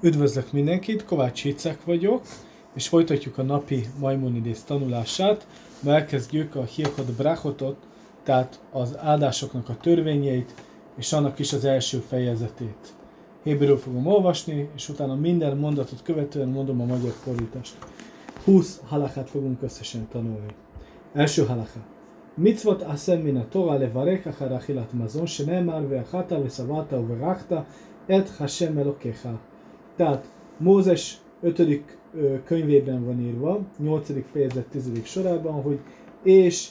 Üdvözlök mindenkit, Kovács Hicek vagyok, és folytatjuk a napi Maimonidész tanulását. Ma elkezdjük a Hilkod Brachotot, tehát az áldásoknak a törvényeit, és annak is az első fejezetét. Héberül fogom olvasni, és utána minden mondatot követően mondom a magyar fordítást. 20 halakát fogunk összesen tanulni. Első halakha. מצוות עשה מן התורה לברך אחר אכילת מזון, שנאמר ואכלת ושבעת וברכת את השם אלוקיך. tehát Mózes 5. könyvében van írva, 8. fejezet 10. sorában, hogy és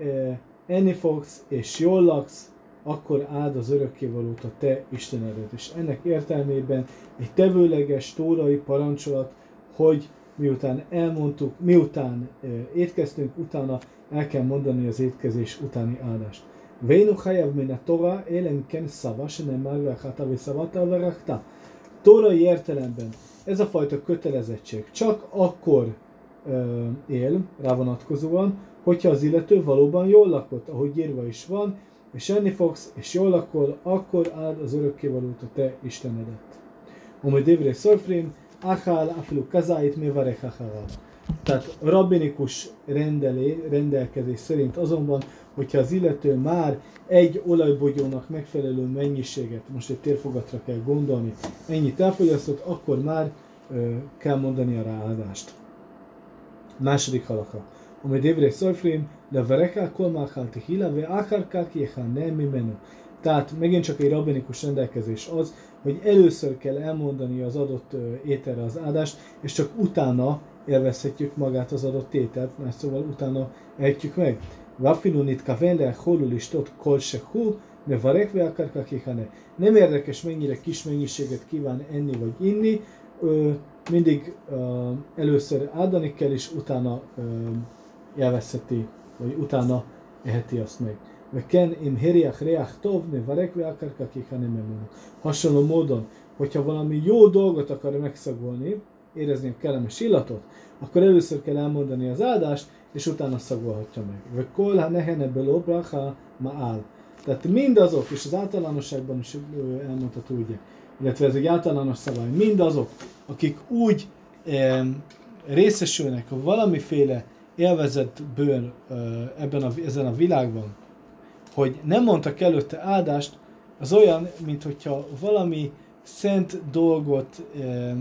e, enni fogsz, és jól laksz, akkor áld az örökkévalót a te Istenedet. És ennek értelmében egy tevőleges tórai parancsolat, hogy miután elmondtuk, miután e, étkeztünk, utána el kell mondani az étkezés utáni áldást. Vénu hajav min a Torah, élem ken szava, se nem már vechata, viszavata, verakta. Tórai értelemben ez a fajta kötelezettség csak akkor ö, él rá vonatkozóan, hogyha az illető valóban jól lakott, ahogy írva is van, és enni fogsz, és jól lakol, akkor áld az örökkévalót a te Istenedet. Omy divrei szorfrim, achal afilu kazáit mevarech acharav. Tehát rabbinikus rendelé, rendelkezés szerint azonban, hogyha az illető már egy olajbogyónak megfelelő mennyiséget, most egy térfogatra kell gondolni, ennyit elfogyasztott, akkor már ö, kell mondani a ráadást. Második halaka. Ami dévré szajfrém, de vereká kolmákál tehila, ve akárkál nem mi menü. Tehát megint csak egy rabbinikus rendelkezés az, hogy először kell elmondani az adott ételre az áldást, és csak utána élvezhetjük magát az adott ételt, mert szóval utána ejtjük meg. Holul is tot kol sehu, de varekve akarka kihane. Nem érdekes, mennyire kis mennyiséget kíván enni vagy inni, mindig először áldani kell, és utána élvezheti, vagy utána eheti azt meg. Ken im heriach reach tov, ne varekve akarka kihane memenu. Hasonló módon, hogyha valami jó dolgot akar megszagolni, érezni a kellemes illatot, akkor először kell elmondani az áldást, és utána szagolhatja meg. Ve kol ha nehene beló bracha áll. Tehát mindazok, és az általánosságban is elmondható ugye, illetve ez egy általános szabály, mindazok, akik úgy e, részesülnek valamiféle élvezetből e, ebben a, ezen a világban, hogy nem mondtak előtte áldást, az olyan, mint hogyha valami szent dolgot e,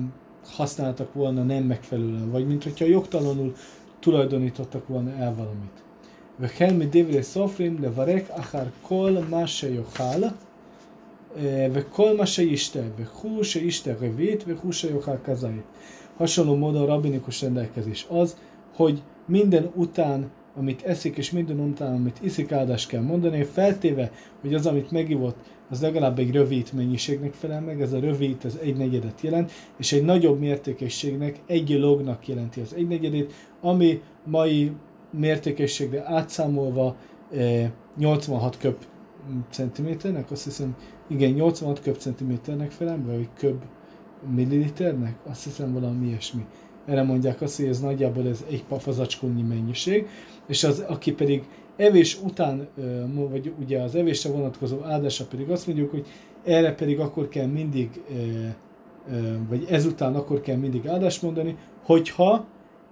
használtak volna nem megfelelően, vagy mint hogyha jogtalanul tulajdonítottak volna el valamit. וכן מדברי סופרים לברך אחר כל מה שיאכל וכל מה שישתה, וכו שישתה רביעית וכו שיאכל כזית. Hasonló módon rabbinikus rendelkezés az, hogy minden után amit eszik, és minden után, amit iszik, áldást kell mondani, feltéve, hogy az, amit megivott, az legalább egy rövid mennyiségnek felel meg, ez a rövid, ez egy negyedet jelent, és egy nagyobb mértékességnek egy lognak jelenti az egy negyedét, ami mai mértékességre átszámolva 86 eh, köb centiméternek, azt hiszem, igen, 86 köb centiméternek felel, vagy köb milliliternek, azt hiszem valami ilyesmi erre mondják azt, hogy ez nagyjából ez egy pafazacskónyi mennyiség, és az, aki pedig evés után, vagy ugye az evésre vonatkozó áldása pedig azt mondjuk, hogy erre pedig akkor kell mindig, vagy ezután akkor kell mindig áldást mondani, hogyha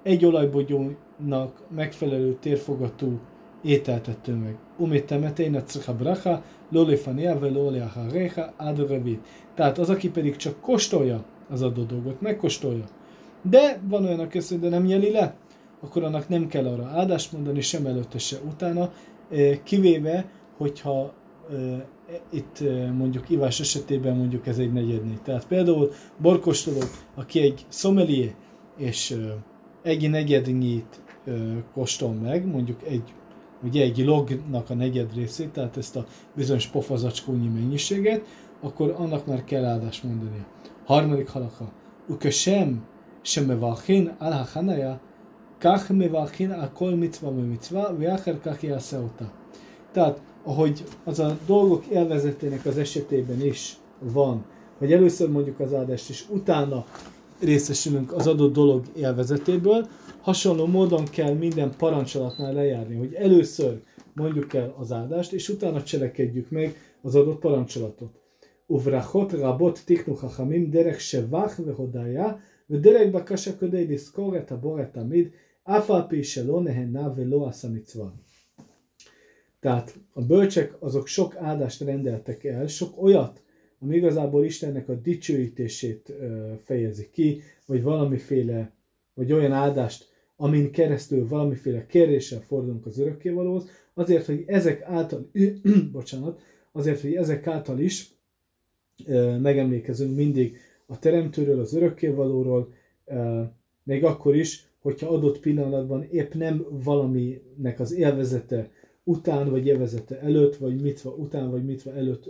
egy olajbogyónak megfelelő térfogatú ételt ettől meg. Umét temetein a cicha bracha, lolifania ve reha Tehát az, aki pedig csak kóstolja az adott dolgot, megkóstolja, de van olyan, aki azt de nem nyeli le, akkor annak nem kell arra áldást mondani, sem előtte, se utána, eh, kivéve, hogyha eh, itt eh, mondjuk ivás esetében mondjuk ez egy negyedné. Tehát például borkostoló, aki egy szomelié, és egy negyednyit kóstol meg, mondjuk egy ugye egy lognak a negyed részét, tehát ezt a bizonyos pofazacskónyi mennyiséget, akkor annak már kell áldást mondani. Harmadik halaka. Ukösem שמברכים על החניה, כך מברכים על כל מצווה ומצווה, ואחר כך יעשה אותה. Tehát, ahogy az a dolgok élvezetének az esetében is van, hogy először mondjuk az áldást, és utána részesülünk az adott dolog élvezetéből, hasonló módon kell minden parancsolatnál lejárni, hogy először mondjuk el az áldást, és utána cselekedjük meg az adott parancsolatot. וברחות רבות תיקנו חכמים דרך שבח והודיה ודרך בקשה כדי לזכור את הבורא תמיד, אף על פי שלא נהנה ולא עשה מצווה. Tehát a bölcsek azok sok áldást rendeltek el, sok olyat, ami igazából Istennek a dicsőítését fejezi ki, vagy valamiféle, vagy olyan áldást, amin keresztül valamiféle kéréssel fordulunk az örökkévalóhoz, azért, hogy ezek által, bocsánat, azért, hogy ezek által is megemlékezünk mindig a Teremtőről, az Örökkévalóról, még akkor is, hogyha adott pillanatban épp nem valaminek az élvezete után, vagy élvezete előtt, vagy mitva után, vagy mitva előtt,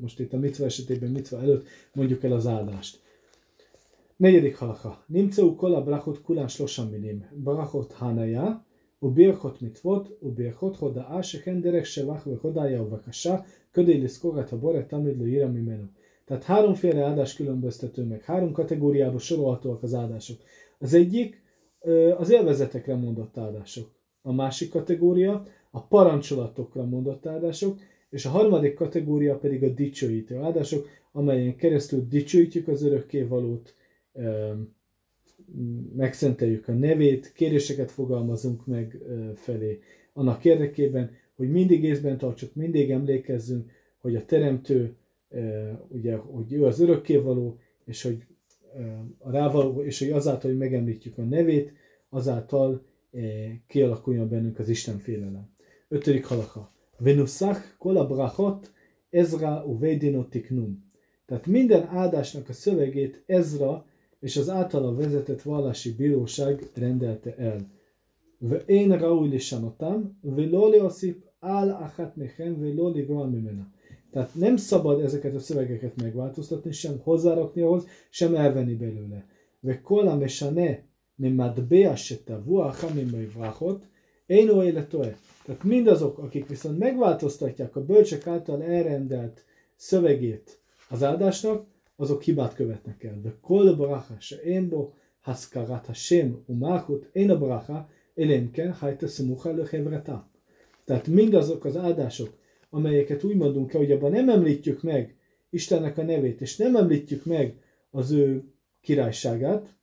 most itt a mitva esetében mitva előtt mondjuk el az áldást. Negyedik halaka. Nimceu kola brachot kulán slosan minim. Brachot hanaya, u birchot mitvot, u birchot hodaá, se kenderek, se vach, ve hodája, u vakasá, ködélisz kogat a bore, tamid lo ira. Tehát háromféle áldás különböztető meg, három kategóriába sorolhatóak az áldások. Az egyik az élvezetekre mondott áldások. A másik kategória a parancsolatokra mondott áldások, és a harmadik kategória pedig a dicsőítő áldások, amelyen keresztül dicsőítjük az örökkévalót, megszenteljük a nevét, kéréseket fogalmazunk meg felé, annak érdekében, hogy mindig észben tartsuk, mindig emlékezzünk, hogy a Teremtő, ugye, hogy ő az örökkévaló, és hogy a rávaló, és hogy azáltal, hogy megemlítjük a nevét, azáltal kialakuljon bennünk az Isten félelem. Ötödik halaka. Venuszach kolabrachot Ezra uvedinotiknum. Tehát minden áldásnak a szövegét Ezra és az általa vezetett vallási bíróság rendelte el. Ve én raúj lisanotam, ve loli oszip áll achat mechem, ve loli mimena. Tehát nem szabad ezeket a szövegeket megváltoztatni, sem hozzárakni ahhoz, sem elvenni belőle. וכל המשנה ממטבע שטבוע חמים בברכות, אינו אלא טועה. Tehát mindazok, akik viszont megváltoztatják a bölcsek által elrendelt szövegét az áldásnak, azok hibát követnek el. De kol bracha se én bo, haszkarat Hashem umachut, én a bracha, elénken hajta smucha lehevrata. Tehát mindazok az áldások, amelyeket úgy mondunk el, hogy abban nem említjük meg Istennek a nevét, és nem említjük meg az ő királyságát,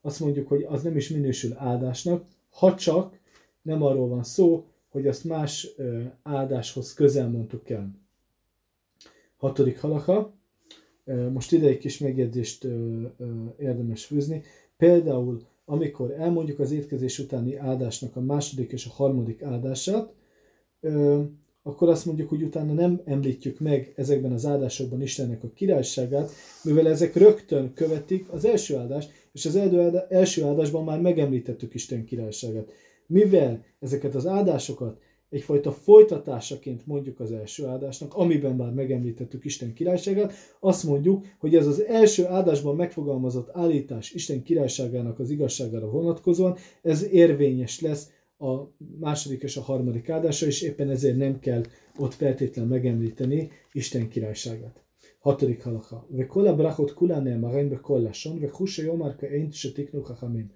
azt mondjuk, hogy az nem is minősül áldásnak, ha csak nem arról van szó, hogy azt más áldáshoz közel mondtuk el. Hatodik halaka, most ide egy kis megjegyzést érdemes fűzni. Például, amikor elmondjuk az étkezés utáni áldásnak a második és a harmadik áldását, akkor azt mondjuk, hogy utána nem említjük meg ezekben az áldásokban Istennek a királyságát, mivel ezek rögtön követik az első áldást, és az első áldásban már megemlítettük Isten királyságát. Mivel ezeket az áldásokat egyfajta folytatásaként mondjuk az első áldásnak, amiben már megemlítettük Isten királyságát, azt mondjuk, hogy ez az első áldásban megfogalmazott állítás Isten királyságának az igazságára vonatkozóan, ez érvényes lesz a második és a harmadik áldása, és éppen ezért nem kell ott feltétlenül megemlíteni Isten királyságát. Hatodik halaka. Ve kola brachot kula ne'emarein be kollason, ve huse yomar ka eint shetiknu chachamim.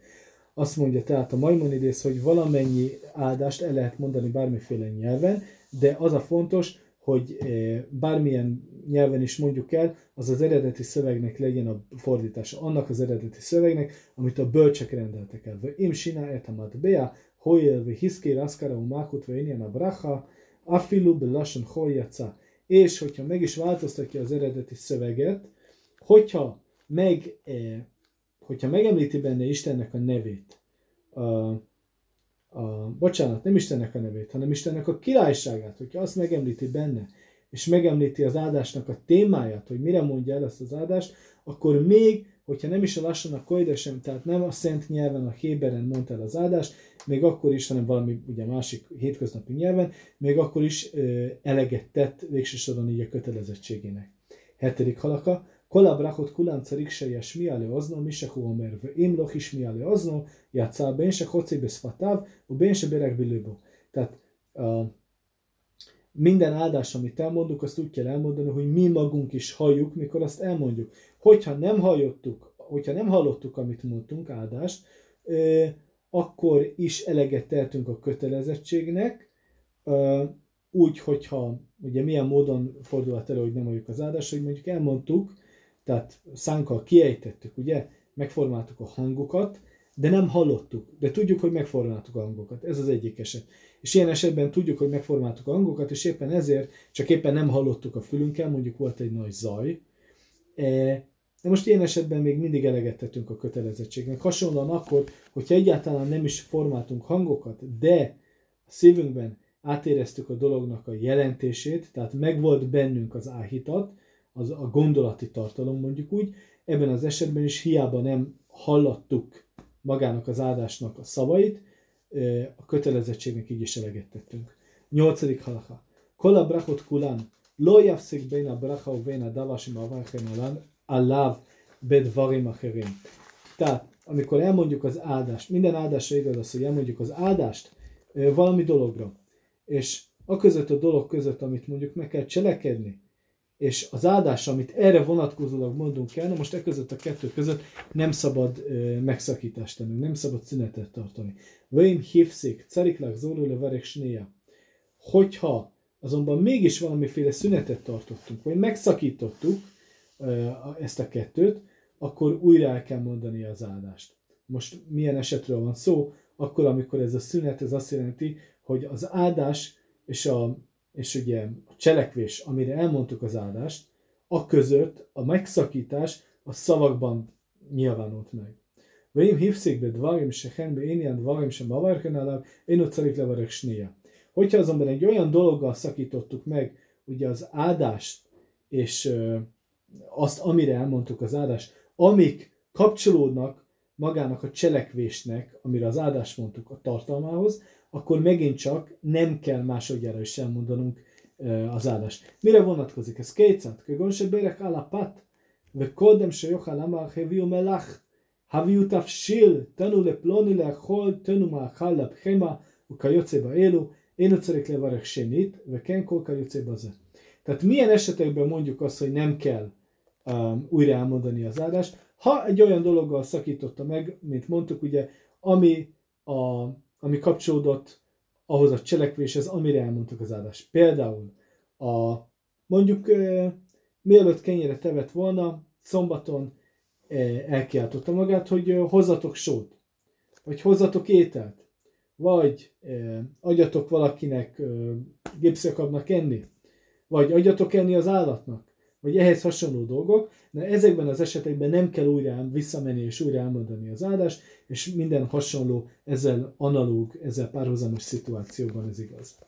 Azt mondja tehát a Maimonides, hogy valamennyi áldást el lehet mondani bármiféle nyelven, de az a fontos, hogy eh, bármilyen nyelven is mondjuk el, az az eredeti szövegnek legyen a fordítása. Annak az eredeti szövegnek, amit a bölcsek rendeltek el. Im sina etamat bea, hoyel ve hiszki raskara umakut ve a bracha, afilu belasan hoyatsa. És hogyha meg is változtatja az eredeti szöveget, hogyha meg eh, hogyha megemlíti benne Istennek a nevét, a, a, bocsánat, nem Istennek a nevét, hanem Istennek a királyságát, hogyha azt megemlíti benne, és megemlíti az áldásnak a témáját, hogy mire mondja el ezt az áldást, akkor még, hogyha nem is a lassan, a koide sem, tehát nem a szent nyelven, a héberen mondta el az áldást, még akkor is, hanem valami ugye másik hétköznapi nyelven, még akkor is ö, eleget tett végső soron így a kötelezettségének. Hetedik halaka, Kola brachot kulánca riksejes miále azno, misekó a merve, imloch is miále azno, játszál ben se hocébe szfatáv, a ben se berek bilőbó. Tehát a, minden áldás, amit elmondunk, azt úgy kell elmondani, hogy mi magunk is halljuk, mikor azt elmondjuk. Hogyha nem hallottuk, hogyha nem hallottuk, amit mondtunk, áldást, akkor is eleget tehetünk a kötelezettségnek, úgy, hogyha ugye milyen módon fordulhat elő, hogy nem mondjuk az áldás, hogy mondjuk elmondtuk, tehát szánkkal kiejtettük, ugye, megformáltuk a hangokat, de nem hallottuk, de tudjuk, hogy megformáltuk a hangokat. Ez az egyik eset. És ilyen esetben tudjuk, hogy megformáltuk a hangokat, és éppen ezért csak éppen nem hallottuk a fülünkkel, mondjuk volt egy nagy zaj. De most ilyen esetben még mindig eleget tettünk a kötelezettségnek. Hasonlóan akkor, hogyha egyáltalán nem is formáltunk hangokat, de a szívünkben átéreztük a dolognak a jelentését, tehát megvolt bennünk az áhítat, az a gondolati tartalom mondjuk úgy, ebben az esetben is hiába nem hallattuk magának az áldásnak a szavait, a kötelezettségnek így is eleget tettünk. Nyolcadik halacha. Kola brachot kulan, lo yafszik bein a bracha bein a davasim avarchen alav bedvarim acherim. Tehát, amikor elmondjuk az áldást, minden áldásra igaz az, hogy elmondjuk az áldást valami dologra, és a között a dolog között, amit mondjuk meg kell cselekedni, és az áldás, amit erre vonatkozólag mondunk el, na most e között a kettő között nem szabad ö, megszakítást tenni, nem szabad szünetet tartani. Vöim hívszik, cariklak zórul verek snéja. Hogyha azonban mégis valamiféle szünetet tartottunk, vagy megszakítottuk ezt a kettőt, akkor újra el kell mondani az áldást. Most milyen esetről van szó? Akkor, amikor ez a szünet, ez azt jelenti, hogy az áldás és a és ugye a cselekvés, amire elmondtuk az áldást, a között a megszakítás a szavakban nyilvánult meg. Veim hívszik be dvarim sehen be én dvarim sem avarken alav, én ott szarik levarek snéja. Hogyha azonban egy olyan dologgal szakítottuk meg, ugye az áldást, és azt, amire elmondtuk az áldást, amik kapcsolódnak magának a cselekvésnek, amire az áldást mondtuk a tartalmához, akkor megint csak nem kell másodjára is elmondanunk az áldást. Mire vonatkozik ez? Kétszát, kögönse bérek alapat, ve kódem se jochal amar heviu melach, haviu tafsil, tanu le ploni le hol, tanu ma'achal le pchema, ukajoce baélu, én ötszerek levarek senit, ve kenko kajoce baze. Tehát milyen esetekben mondjuk azt, hogy nem kell um, újra elmondani az áldást, ha egy olyan dologgal szakította meg, mint mondtuk, ugye, ami a ami kapcsolódott ahhoz a cselekvéshez, amire elmondtuk az áldást. Például a, mondjuk mielőtt kenyére tevet volna, szombaton elkiáltotta magát, hogy e, hozzatok sót, vagy hozzatok ételt, vagy adjatok valakinek e, gipszakabnak enni, vagy adjatok enni az állatnak, vagy ehhez hasonló dolgok, de ezekben az esetekben nem kell újra visszamenni és újra elmondani az áldást, és minden hasonló, ezzel analóg, ezzel párhuzamos szituációban ez igaz.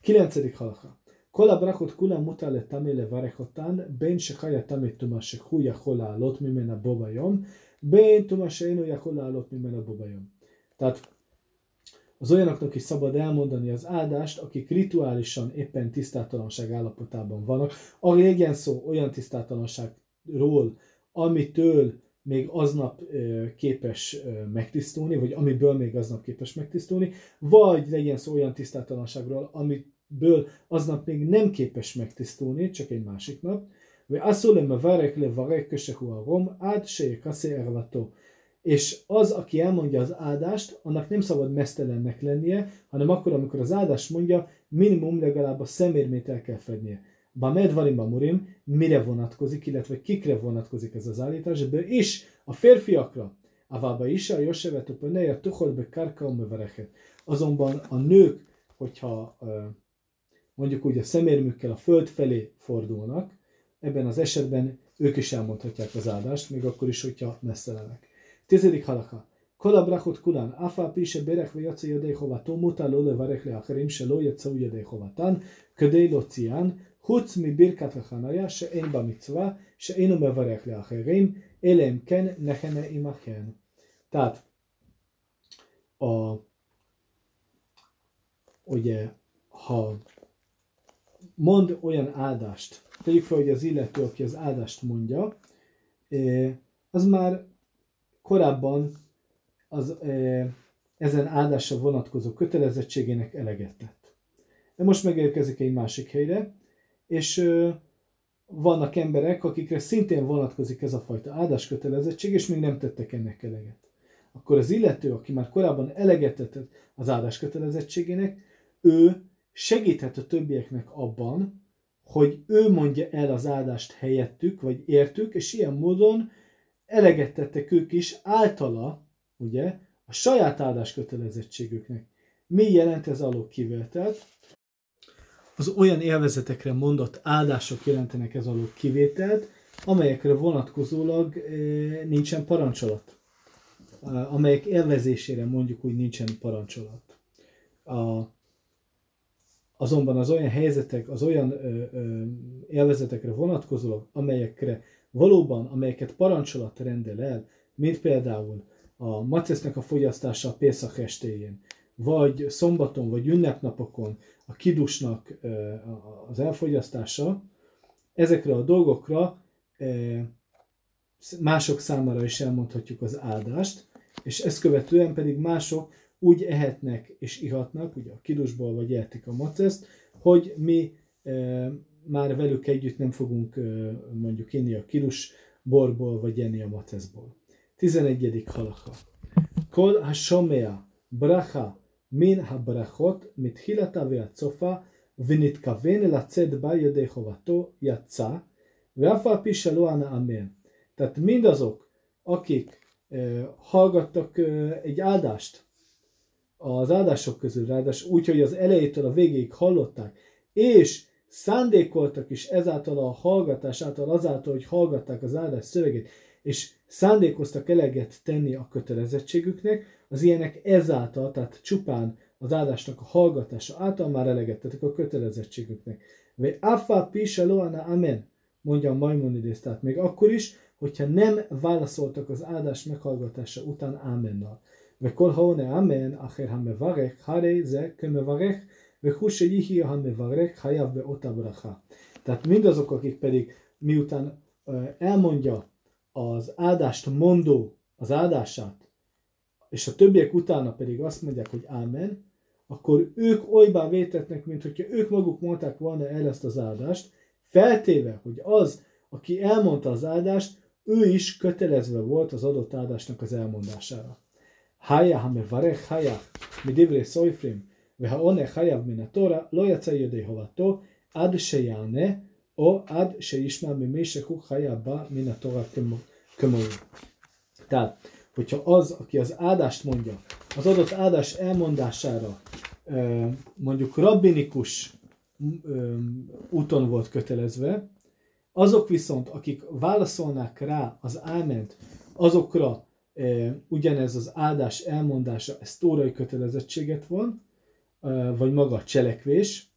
9. halaka. Kola brakot kula mutale tamile varekotán, ben se kaja tamit tumasek húja holállott, mimen a bobajom, ben tumasek inuja holállott, mimen a bobajom. Tehát az olyanoknak is szabad elmondani az áldást, akik rituálisan éppen tisztátalanság állapotában vannak. A legyen szó olyan tisztátalanságról, amitől még aznap képes megtisztulni, vagy amiből még aznap képes megtisztulni, vagy legyen szó olyan tisztátalanságról, amiből aznap még nem képes megtisztulni, csak egy másik nap, vagy asszul le varek le varek kösehu a rom, át se ervató és az, aki elmondja az áldást, annak nem szabad mesztelennek lennie, hanem akkor, amikor az áldást mondja, minimum legalább a szemérmét el kell fednie. Ba medvarim murim, mire vonatkozik, illetve kikre vonatkozik ez az állítás, is a férfiakra, a vába is, a Josevet a tuhol be karka vereket. Azonban a nők, hogyha mondjuk úgy a szemérmükkel a föld felé fordulnak, ebben az esetben ők is elmondhatják az áldást, még akkor is, hogyha messzelenek. Tizedik halaka. כל הברכות כולן, אף על פי שברך ויוצא ידי חובתו, מותר לא לברך לאחרים שלא יצאו ידי חובתן, כדי להוציאן, חוץ מברכת החניה שאין בה מצווה, שאינו מברך לאחרים, אלא אם כן נחנה עמכן. Tehát a, ugye, ha mond olyan áldást, tegyük fel, hogy az illető, aki az áldást mondja, az már korábban az ezen áldásra vonatkozó kötelezettségének eleget tett. De most megérkezik egy másik helyre, és vannak emberek, akikre szintén vonatkozik ez a fajta áldás kötelezettség, és még nem tettek ennek eleget. Akkor az illető, aki már korábban eleget tett az áldás kötelezettségének, ő segíthet a többieknek abban, hogy ő mondja el az áldást helyettük, vagy értük, és ilyen módon eleget tettek ők is általa, ugye, a saját áldás kötelezettségüknek. Mi jelent ez alól kivételt? Az olyan élvezetekre mondott áldások jelentenek ez alól kivételt, amelyekre vonatkozólag eh, nincsen parancsolat. Amelyek élvezésére mondjuk úgy nincsen parancsolat. A, azonban az olyan helyzetek, az olyan ö, ö, élvezetekre vonatkozólag, amelyekre valóban, amelyeket parancsolat rendel el, mint például a macesznek a fogyasztása a Pészak estéjén, vagy szombaton, vagy ünnepnapokon a kidusnak az elfogyasztása, ezekre a dolgokra mások számára is elmondhatjuk az áldást, és ezt követően pedig mások úgy ehetnek és ihatnak, ugye a kidusból vagy ehetik a maceszt, hogy mi már velük együtt nem fogunk mondjuk inni a kidus borból, vagy enni a maceszból. 11. halakha. Kol ha-shomea bracha min ha-brachot mitchilata ve'atzofa ונתכוון לצאת בה ידי חובתו, יצא, ואף על פי שלא ענה אמן. Tehát mindazok, akik uh, hallgattak uh, egy áldást az áldások közül, ráadásul úgy, hogy az elejétől a végéig hallották, és szándékoltak is ezáltal a hallgatás által, azáltal, hogy hallgatták az áldás szövegét, és szándékoztak eleget tenni a kötelezettségüknek, az ilyenek ezáltal, tehát csupán az áldásnak a hallgatása által már eleget tettek a kötelezettségüknek. Vagy áfá pisa loana amen, mondja a Maimonides, tehát még akkor is, hogyha nem válaszoltak az áldás meghallgatása után ámennal. Vagy kolhaone amen, acher ha mevarech, hare ze, kömevarech, Vehuse Yihi Han Mevarek Hayav Beota Bracha. Tehát mindazok, akik pedig miután elmondja az áldást mondó, az áldását, és a többiek utána pedig azt mondják, hogy ámen, akkor ők olybá vétetnek, mint hogyha ők maguk mondták volna el ezt az áldást, feltéve, hogy az, aki elmondta az áldást, ő is kötelezve volt az adott áldásnak az elmondására. Hája, ha me varech, hája, mi divré szojfrim, והעונה חייב מן התורה, לא יצא ידי חובתו עד שיענה או עד שישמע ממי שהוא חייב בה מן התורה כמוהו. Tehát, hogyha az, aki az áldást mondja, az adott áldás elmondására mondjuk rabbinikus úton volt kötelezve, azok viszont, akik válaszolnák rá az áment, azokra ugyanez az áldás elmondása, ez tórai kötelezettséget van, vagy maga a cselekvés,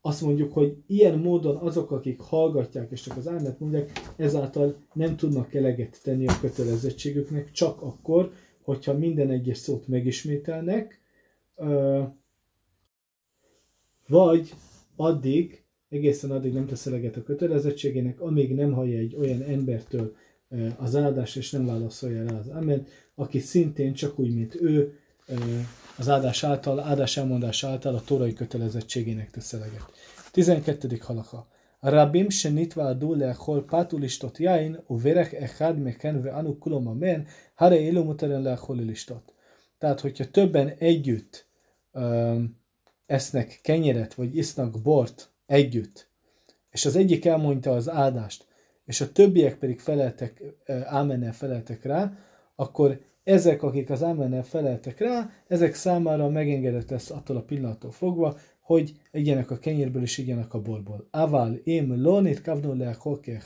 azt mondjuk, hogy ilyen módon azok, akik hallgatják és csak az álmet mondják, ezáltal nem tudnak eleget tenni a kötelezettségüknek, csak akkor, hogyha minden egyes szót megismételnek, vagy addig, egészen addig nem tesz eleget a kötelezettségének, amíg nem hallja egy olyan embertől az áldás, és nem válaszolja rá az amen, aki szintén csak úgy, mint ő, az áldás által, áldás elmondás által a tórai kötelezettségének tesz eleget. 12. halaka. Rabim se nitvádu leachol pátulistot jain, u verek echad meken ve anu kulom amen, hare illumuteren leachol listot. Tehát, hogyha többen együtt um, esznek kenyeret, vagy isznak bort együtt, és az egyik elmondta az áldást, és a többiek pedig feleltek, ámennel feleltek rá, akkor ezek, akik az ámennel feleltek rá, ezek számára megengedett lesz attól a pillanattól fogva, hogy egyenek a kenyérből és igyenek a borból. Aval im lonit kavnu le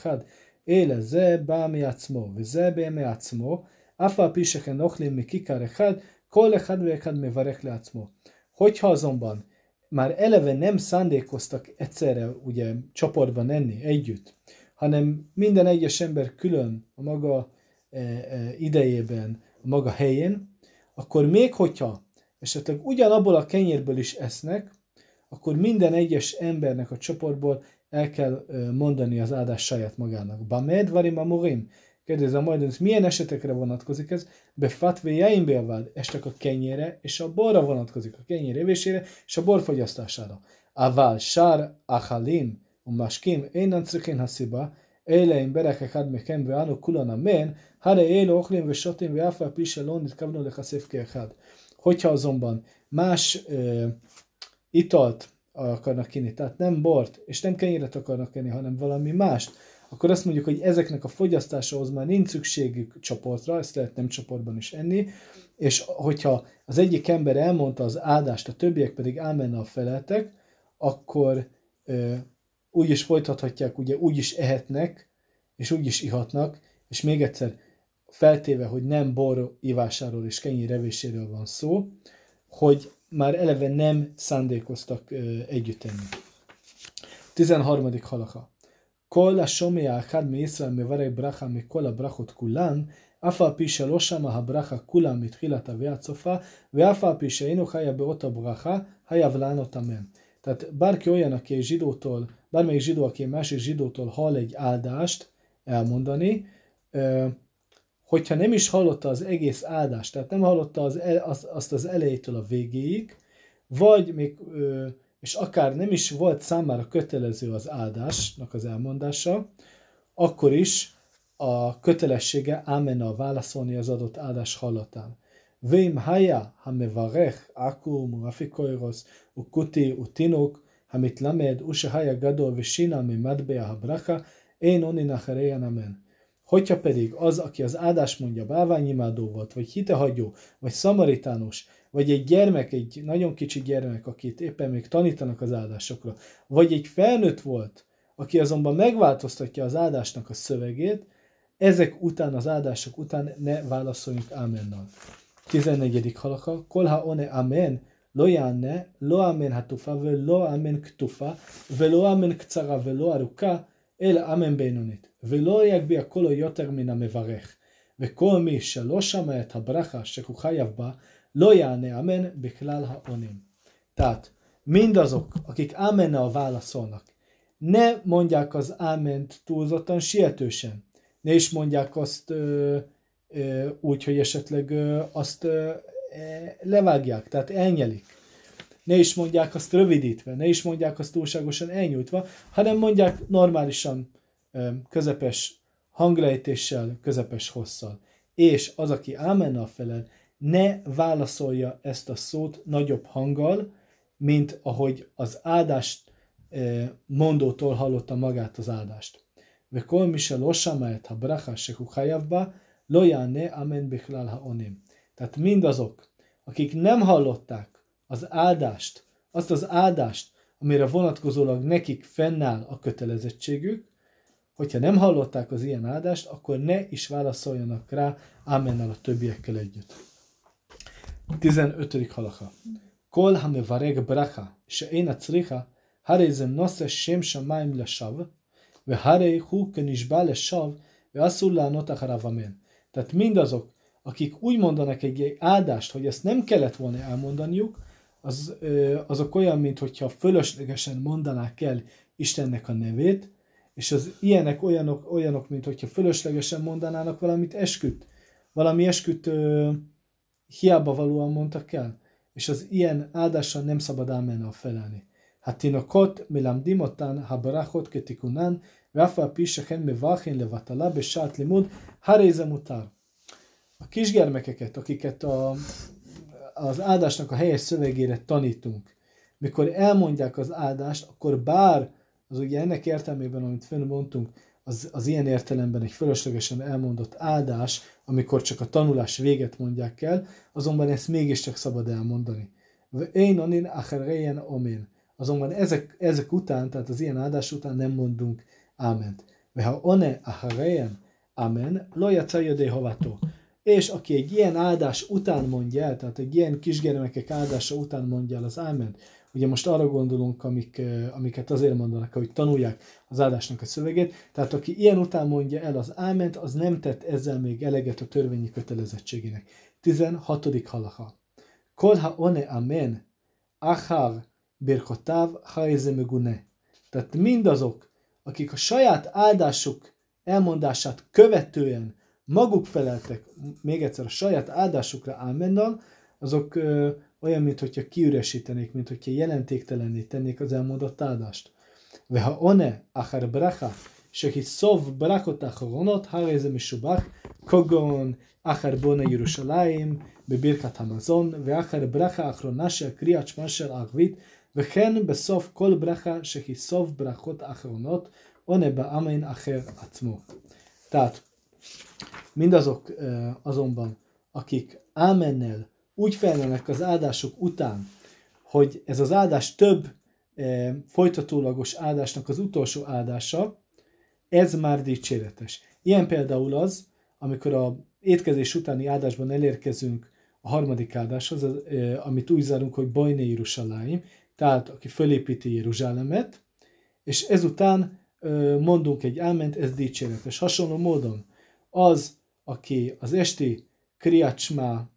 had, éle ze bá mi acmo, ze bé mi acmo, afa piseken ochlim mi kikar echad, kol echad ve echad mi varek le acmo. Hogyha azonban már eleve nem szándékoztak egyszerre ugye csoportban enni együtt, hanem minden egyes ember külön a maga e, e, idejében, maga helyén, akkor még hogyha esetleg ugyanabból a kenyérből is esznek, akkor minden egyes embernek a csoportból el kell mondani az áldás saját magának. Bamed varim a amurim. Kérdezi a majdnem, milyen esetekre vonatkozik ez? Befatve jaim beavad, estek a kenyére, és a borra vonatkozik, a kenyér evésére, és a bor fogyasztására. Aval sár a umaskim, én nem ha sziba, אלא אם ברך אחד מכם ואנו כולנו אמן, הרי אלו אוכלים ושותים ואף על פי שלא נתכוונו להיחשף כאחד. Hogyha azonban más uh, italt akarnak inni, tehát nem bort, és nem kenyeret akarnak enni, hanem valami mást, akkor azt mondjuk, hogy ezeknek a fogyasztásához már nincs szükségük csoportra, ezt lehet nem csoportban is enni, és hogyha az egyik ember elmondta az áldást, a többiek pedig elmenne a feleltek, akkor ö, úgy is folytathatják, ugye úgy is ehetnek, és úgy is ihatnak, és még egyszer feltéve, hogy nem bor ivásáról és kenyér revéséről van szó, hogy már eleve nem szándékoztak ö, együtt enni. 13. halaka. כל השומע אחד מישראל מברך ברכה מכל הברכות כולן, אף על פי שלא שמע הברכה כולם מתחילת ועד סופה, ואף על פי שאינו חיה באות הברכה, חייב לענות אמן. Tehát bárki olyan, aki egy zsidótól, bármelyik zsidó, aki másik zsidótól hall egy áldást elmondani, hogyha nem is hallotta az egész áldást, tehát nem hallotta az, az, azt az elejétől a végéig, vagy még és akár nem is volt számára kötelező az áldásnak az elmondása, akkor is a kötelessége a válaszolni az adott áldás hallatán. Vém haya mevarech akum afikoiros ukuti utinuk המתלמד הוא שהיה גדול ושינה ממטבע הברכה, én onin acherejan amen. Hogyha pedig az, aki az áldás mondja, báványimádó volt, vagy hitehagyó, vagy szamaritánus, vagy egy gyermek, egy nagyon kicsi gyermek, akit éppen még tanítanak az áldásokra, vagy egy felnőtt volt, aki azonban megváltoztatja az áldásnak a szövegét, ezek után, az áldások után ne válaszoljunk ámennal. 14. halaka, kolha one amen, lo יענה, lo amen hatufa, ולא amen ktufa, ולא amen קצרה ולא ארוכה, אלא אמן בינונית, ולא יגביה קולו יותר מן המברך. וכל מי שלא שמע את הברכה שהוא חייב בה, Lo jáne amen beklál ha onim. Tehát mindazok, akik amennel válaszolnak, ne mondják az áment túlzottan sietősen. Ne is mondják azt ö, ö, úgy, hogy esetleg ö, azt ö, e, levágják, tehát elnyelik. Ne is mondják azt rövidítve, ne is mondják azt túlságosan elnyújtva, hanem mondják normálisan ö, közepes hanglejtéssel, közepes hosszal. És az, aki ámennel felel, ne válaszolja ezt a szót nagyobb hanggal, mint ahogy az áldást eh, mondótól hallotta magát az áldást. וכל מי שלא שמע את הברכה שהוא חייב בה, לא יענה אמן בכלל העונים. Tehát mindazok, akik nem hallották az áldást, azt az áldást, amire vonatkozólag nekik fennáll a kötelezettségük, hogyha nem hallották az ilyen áldást, akkor ne is válaszoljanak rá ámennel a többiekkel együtt. 15. halaka. כל המברג ברכה שאין הצריכה, הרי זה נושא שם שמיים לשווא, והרי הוא כנשבע לשווא, ואסור לענות אחריו אמן. Tehát mindazok, akik úgy mondanak egy áldást, hogy ezt nem kellett volna elmondaniuk, az, azok olyan, mintha fölöslegesen mondanák el Istennek a nevét, és az ilyenek olyanok, olyanok mint hogyha fölöslegesen mondanának valamit esküt. Valami esküt ö, hiába valóan mondtak el, és az ilyen áldással nem szabad ámennal felelni. Hát én a kot, milam dimotán, ha barachot ketikunán, rafa piseken, mi vachin levatala, besát limud, ha utár. A kisgyermekeket, akiket a, az áldásnak a helyes szövegére tanítunk, mikor elmondják az áldást, akkor bár az ugye ennek értelmében, amit fönn mondtunk, az, az ilyen értelemben egy fölöslegesen elmondott áldás, amikor csak a tanulás véget mondják el, azonban ezt mégiscsak szabad elmondani. Én onin acherejen omen. Azonban ezek, ezek után, tehát az ilyen áldás után nem mondunk áment. ha one acherejen amen, lo jacajodé hovató. És aki egy ilyen áldás után mondja el, tehát egy ilyen kisgyermekek áldása után mondja el az áment, Ugye most arra gondolunk, amik, amiket azért mondanak, hogy tanulják az áldásnak a szövegét. Tehát aki ilyen után mondja el az áment, az nem tett ezzel még eleget a törvényi kötelezettségének. 16. halacha. Kolha one amen, achar birkotáv hajze megune. Tehát mindazok, akik a saját áldásuk elmondását követően maguk feleltek, még egyszer a saját áldásukra ámennal, azok olyan, mintha kiüresítenék, mint hogyha jelentéktelenné tennék az elmondott áldást. ha one achar bracha, שכיסוב ברכות האחרונות, הרי זה משובח, כגון אחר בונה ירושלים, בברכת המזון, ואחר ברכה האחרונה של קריאת שמע של ערבית, וכן בסוף כל ברכה שהיא סוף ברכות אחרונות, עונה באמן אחר עצמו. Tehát mindazok azonban, akik ámennel úgy felelnek az áldások után, hogy ez az áldás több folytatólagos áldásnak az utolsó áldása, ez már dicséretes. Ilyen például az, amikor a étkezés utáni áldásban elérkezünk a harmadik áldáshoz, amit úgy zárunk, hogy Bajne Jeruzsálem, tehát aki fölépíti Jeruzsálemet, és ezután mondunk egy álment, ez dicséretes. Hasonló módon az, aki az esti kriacsmá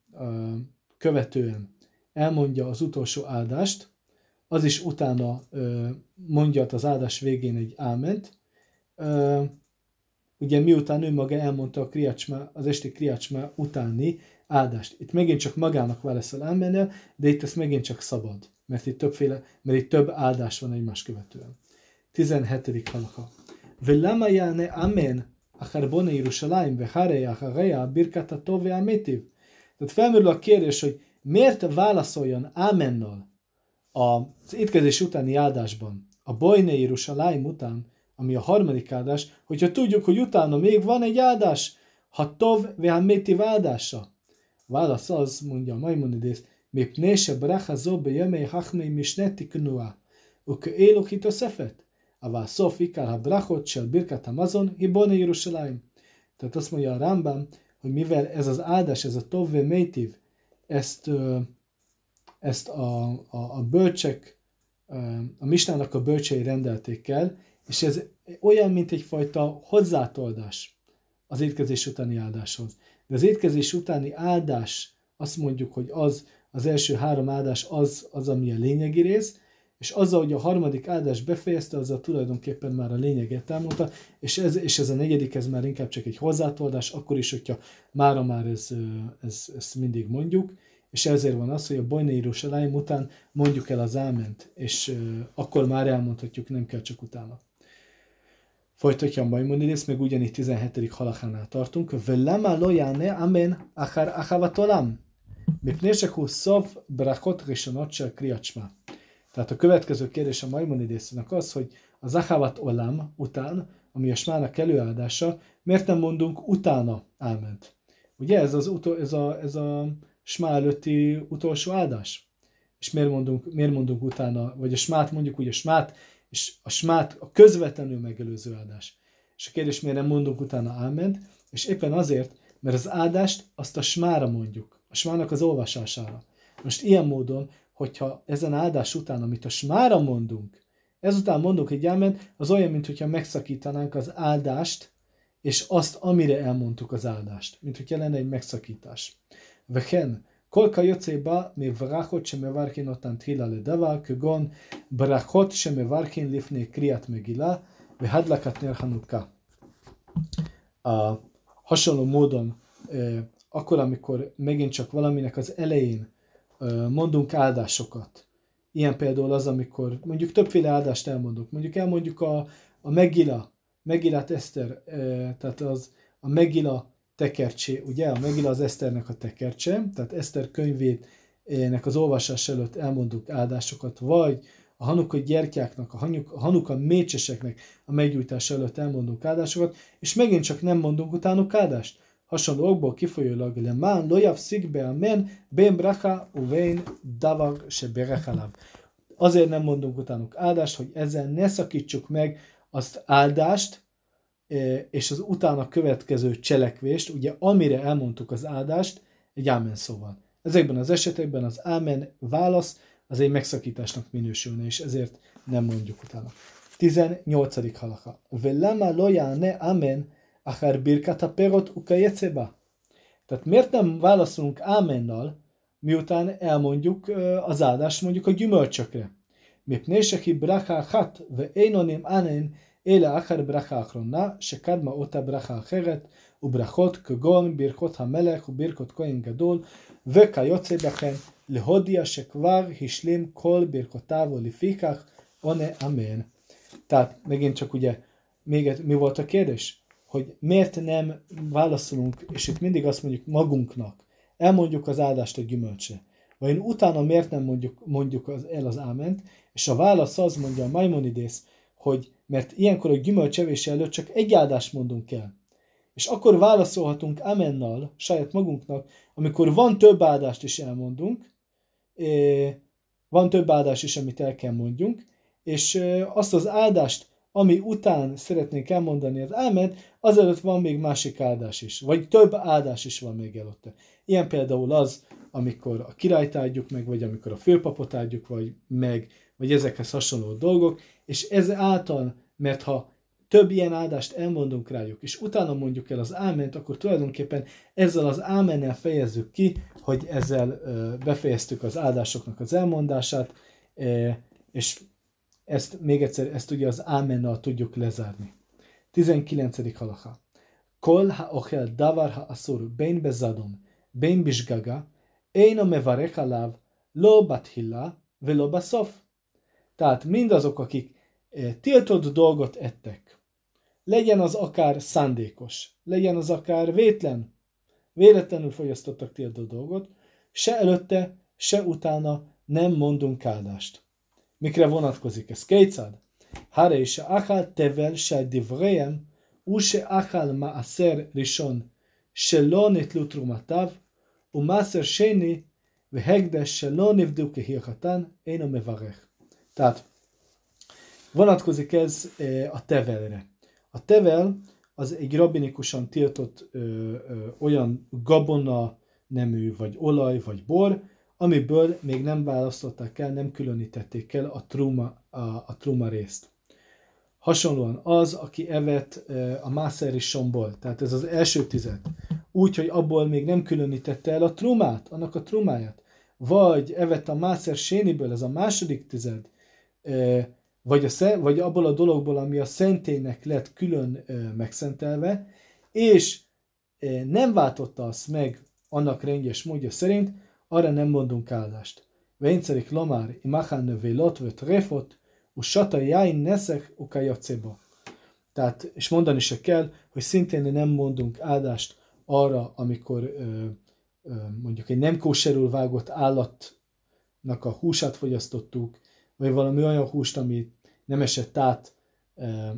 követően elmondja az utolsó áldást, az is utána mondja az áldás végén egy áment. Ugye miután ő maga elmondta a kriacsmá, az esti kriacsmá utáni áldást. Itt megint csak magának válaszol ámennel, de itt ez megint csak szabad, mert itt, többféle, mert itt több áldás van egymás követően. 17. halaka. Velama jane amen a Harbona Jerusalem, Vehareja, Hareja, Birkata tov, a metiv. Tehát felmerül a kérdés, hogy miért válaszoljon Ámennal az étkezés utáni áldásban, a Bojne Jerusalem után, ami a harmadik áldás, hogyha tudjuk, hogy utána még van egy áldás, ha Tov ve metiv áldása. Válasz az, mondja a Maimonides, Mipnése bracha zobe jömei hachmei misneti knuá, uke élok itt a szefet. אבל סוף עיקר הברכות של ברכת המזון היא בונה ירושלים. Tehát azt mondja a Rambam, hogy mivel ez az áldás, ez a tov métiv, ezt, ezt a, a, a bölcsek, a misnának a bölcsei rendelték el, és ez olyan, mint egyfajta hozzátoldás az étkezés utáni áldáshoz. De az étkezés utáni áldás, azt mondjuk, hogy az, az első három áldás az, az ami a lényegi rész, és azzal, hogy a harmadik áldás befejezte, azzal tulajdonképpen már a lényeget elmondta, és ez, és ez a negyedik, ez már inkább csak egy hozzátoldás, akkor is, hogyha mára már ez, ez, ezt mindig mondjuk, és ezért van az, hogy a Bajne Jeruzsálem után mondjuk el az áment, és akkor már elmondhatjuk, nem kell csak utána. Folytatja a Maimonides, meg ugyanígy 17. halachánál tartunk. Velama lo jane amen achar achavat olam. Mipnei shehu szov brakot rishonot shel kriacsma. Tehát a következő kérdés a Maimonidésznek az, hogy az achavat olam után, ami a smának előadása, miért nem mondunk utána áment? Ugye ez, az utol, ez, a, ez a smá előtti utolsó áldás? És miért mondunk, miért mondunk utána, vagy a smát mondjuk úgy a smát, és a smát a közvetlenül megelőző áldás. És a kérdés, miért nem mondunk utána áment? És éppen azért, mert az áldást azt a smára mondjuk, a smának az olvasására. Most ilyen módon, hogyha ezen áldás után, amit a smára mondunk, ezután mondunk egy áment, az olyan, mint hogyha megszakítanánk az áldást, és azt, amire elmondtuk az áldást, mint hogy lenne egy megszakítás. Vehen, kolka jöcéba, mi vrachot sem evarkin otán trila le davar, kögon, brachot sem evarkin lifné kriat megila, vehadlakat nerhanuka. A hasonló módon, akkor, amikor megint csak valaminek az elején mondunk áldásokat, ilyen például az, amikor mondjuk többféle áldást elmondunk, mondjuk elmondjuk a, a Megila, Megilát Eszter, tehát az a Megila tekercsé, ugye? A Megila az Eszternek a tekercse, tehát Eszter könyvének az olvasás előtt elmondunk áldásokat, vagy a Hanuka gyertyáknak, a Hanuka mécseseknek a meggyújtás előtt elmondunk áldásokat, és megint csak nem mondunk utánuk áldást. Hasonló okból kifolyólag lemán lojav szigbe amen ben bracha uvein davar se berechalav. Azért nem mondunk utánuk áldást, hogy ezzel ne szakítsuk meg azt áldást, és az utána következő cselekvést, ugye amire elmondtuk az áldást, egy ámen szóval. Ezekben az esetekben az ámen válasz az egy megszakításnak minősülne, és ezért nem mondjuk utána. 18. halaka. Velama loja ne amen achar birkat a perot ukajeceba. Tehát miért nem válaszolunk ámennal, miután elmondjuk az áldást mondjuk a gyümölcsökre? מפני שכי ברכה אחת ואין עונים ענן אלא אחר ברכה אחרונה שקדמה אותה ברכה אחרת וברכות כגון ברכות המלך וברכות כהן גדול וכיוצא בכן להודיע שכבר השלים כל ברכותיו ולפיכך עונה אמן. Tehát megint csak ugye még mi volt a kérdés? Hogy miért nem válaszolunk, és itt mindig azt mondjuk magunknak, elmondjuk az áldást a gyümölcsre. Vajon utána miért nem mondjuk, mondjuk az, el az áment? És a válasz az mondja a Maimonides, hogy mert ilyenkor a gyümölcsevés előtt csak egy áldást mondunk el. És akkor válaszolhatunk amennal saját magunknak, amikor van több áldást is elmondunk, van több áldás is, amit el kell mondjunk, és azt az áldást, ami után szeretnénk elmondani az álmed, azelőtt van még másik áldás is, vagy több áldás is van még előtte. Ilyen például az, amikor a királyt áldjuk meg, vagy amikor a főpapot áldjuk vagy meg, vagy ezekhez hasonló dolgok, és ez által, mert ha több ilyen áldást elmondunk rájuk, és utána mondjuk el az áment, akkor tulajdonképpen ezzel az ámennel fejezzük ki, hogy ezzel befejeztük az áldásoknak az elmondását, és ezt még egyszer, ezt ugye az ámennal tudjuk lezárni. 19. halacha. Kol ha ochel davar ha asur bein bezadon, bein bizgaga, én a mevarek alav, lo bathilla, velo baszof. Tehát mindazok, akik tiltott dolgot ettek, legyen az akár szándékos, legyen az akár vétlen, véletlenül fogyasztottak tiltott dolgot, se előtte, se utána nem mondunk áldást Mikre vonatkozik ez? Kétszád? Hare se achal tevel se divrejem, u se achal maaser rishon, se lo netlu trumatav, u maaser sheni, והקדש שלא נבדו כהלכתן, אינו מברך. Tehát vonatkozik ez a tevelre. A tevel az egy rabinikusan tiltott ö, ö, olyan gabona nemű, vagy olaj, vagy bor, amiből még nem választották el, nem különítették el a truma, a, a truma részt. Hasonlóan az, aki evett a mászeri somból, tehát ez az első tized, úgy, hogy abból még nem különítette el a trumát, annak a trumáját, vagy evett a mászer séniből, ez a második tized, vagy, a, vagy abból a dologból, ami a szentének lett külön megszentelve, és nem váltotta azt meg annak rendjes módja szerint, arra nem mondunk áldást. Vényszerik lamár, imachán növélot, vöt refot, usata jáin neszek, ukajaceba. Tehát, és mondani se kell, hogy szintén nem mondunk áldást arra, amikor ö, ö, mondjuk egy nem kóserül vágott állatnak a húsát fogyasztottuk, vagy valami olyan húst, ami nem esett át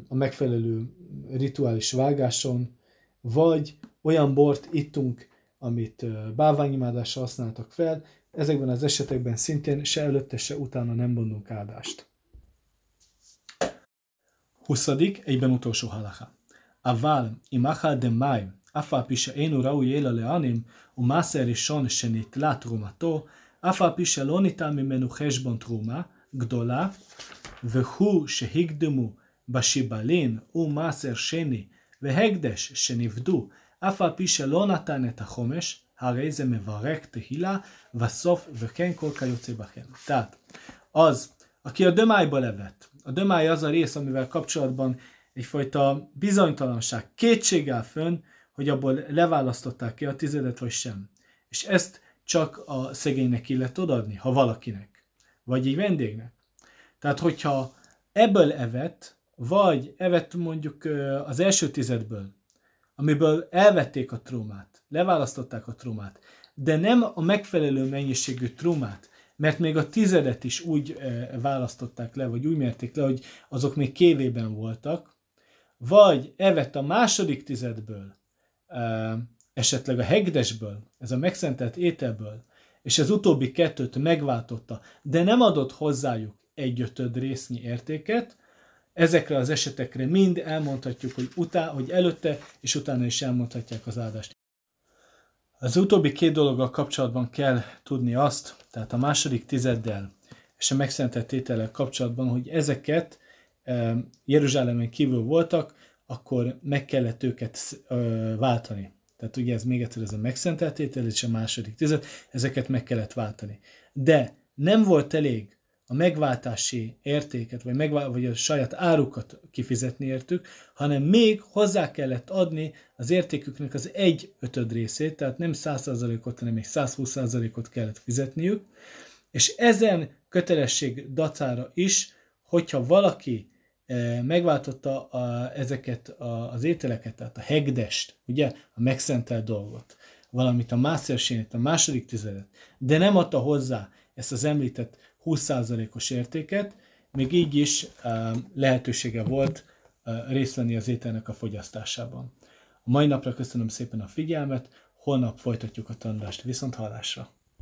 a megfelelő rituális vágáson, vagy olyan bort ittunk, amit bálványimádásra használtak fel, ezekben az esetekben szintén se előtte, se utána nem mondunk áldást. 20. egyben utolsó halacha. Aval, imacha de mai, אף על פי שאינו ראוי אלא לענים, ומעשה ראשון שנתלה תרומתו, אף על פי שלא ניתן ממנו חשבון תרומה, גדולה, והוא שהקדמו בשיבלין ומעשר שני והקדש שנפדו, אף על פי שלא נתן את החומש, הרי זה מברך תהילה, וסוף וכן כל כיוצא בכם. Tehát, az, aki a dömájba levett, a dömáj az a rész, amivel kapcsolatban egyfajta bizonytalanság, kétség áll fönn, hogy abból leválasztották ki a tizedet, vagy sem. És ezt csak a szegénynek illet odaadni, ha valakinek, vagy egy vendégnek. Tehát, hogyha ebből evett, vagy evett mondjuk az első tizedből, amiből elvették a trumát, leválasztották a trumát, de nem a megfelelő mennyiségű trumát, mert még a tizedet is úgy választották le, vagy úgy mérték le, hogy azok még kévében voltak, vagy evett a második tizedből, esetleg a hegdesből, ez a megszentelt ételből, és az utóbbi kettőt megváltotta, de nem adott hozzájuk egyötöd résznyi értéket, ezekre az esetekre mind elmondhatjuk, hogy, utá, hogy előtte és utána is elmondhatják az áldást. Az utóbbi két dologgal kapcsolatban kell tudni azt, tehát a második tizeddel és a megszentett tétellel kapcsolatban, hogy ezeket e, Jeruzsálemen kívül voltak, akkor meg kellett őket e, váltani. Tehát ugye ez még egyszer ez a megszentelt tétel és a második tized, ezeket meg kellett váltani. De nem volt elég a megváltási értéket, vagy, megvál, vagy a saját árukat kifizetni értük, hanem még hozzá kellett adni az értéküknek az egy ötöd részét, tehát nem 100%-ot, hanem még 120%-ot kellett fizetniük, és ezen kötelesség dacára is, hogyha valaki eh, megváltotta a, ezeket a, az ételeket, tehát a hegdest, ugye, a megszentelt dolgot, valamit a Master a második tizedet, de nem adta hozzá ezt az említett 20%-os értéket, még így is lehetősége volt részt venni az ételnek a fogyasztásában. A mai napra köszönöm szépen a figyelmet, holnap folytatjuk a tanulást. Viszont hallásra!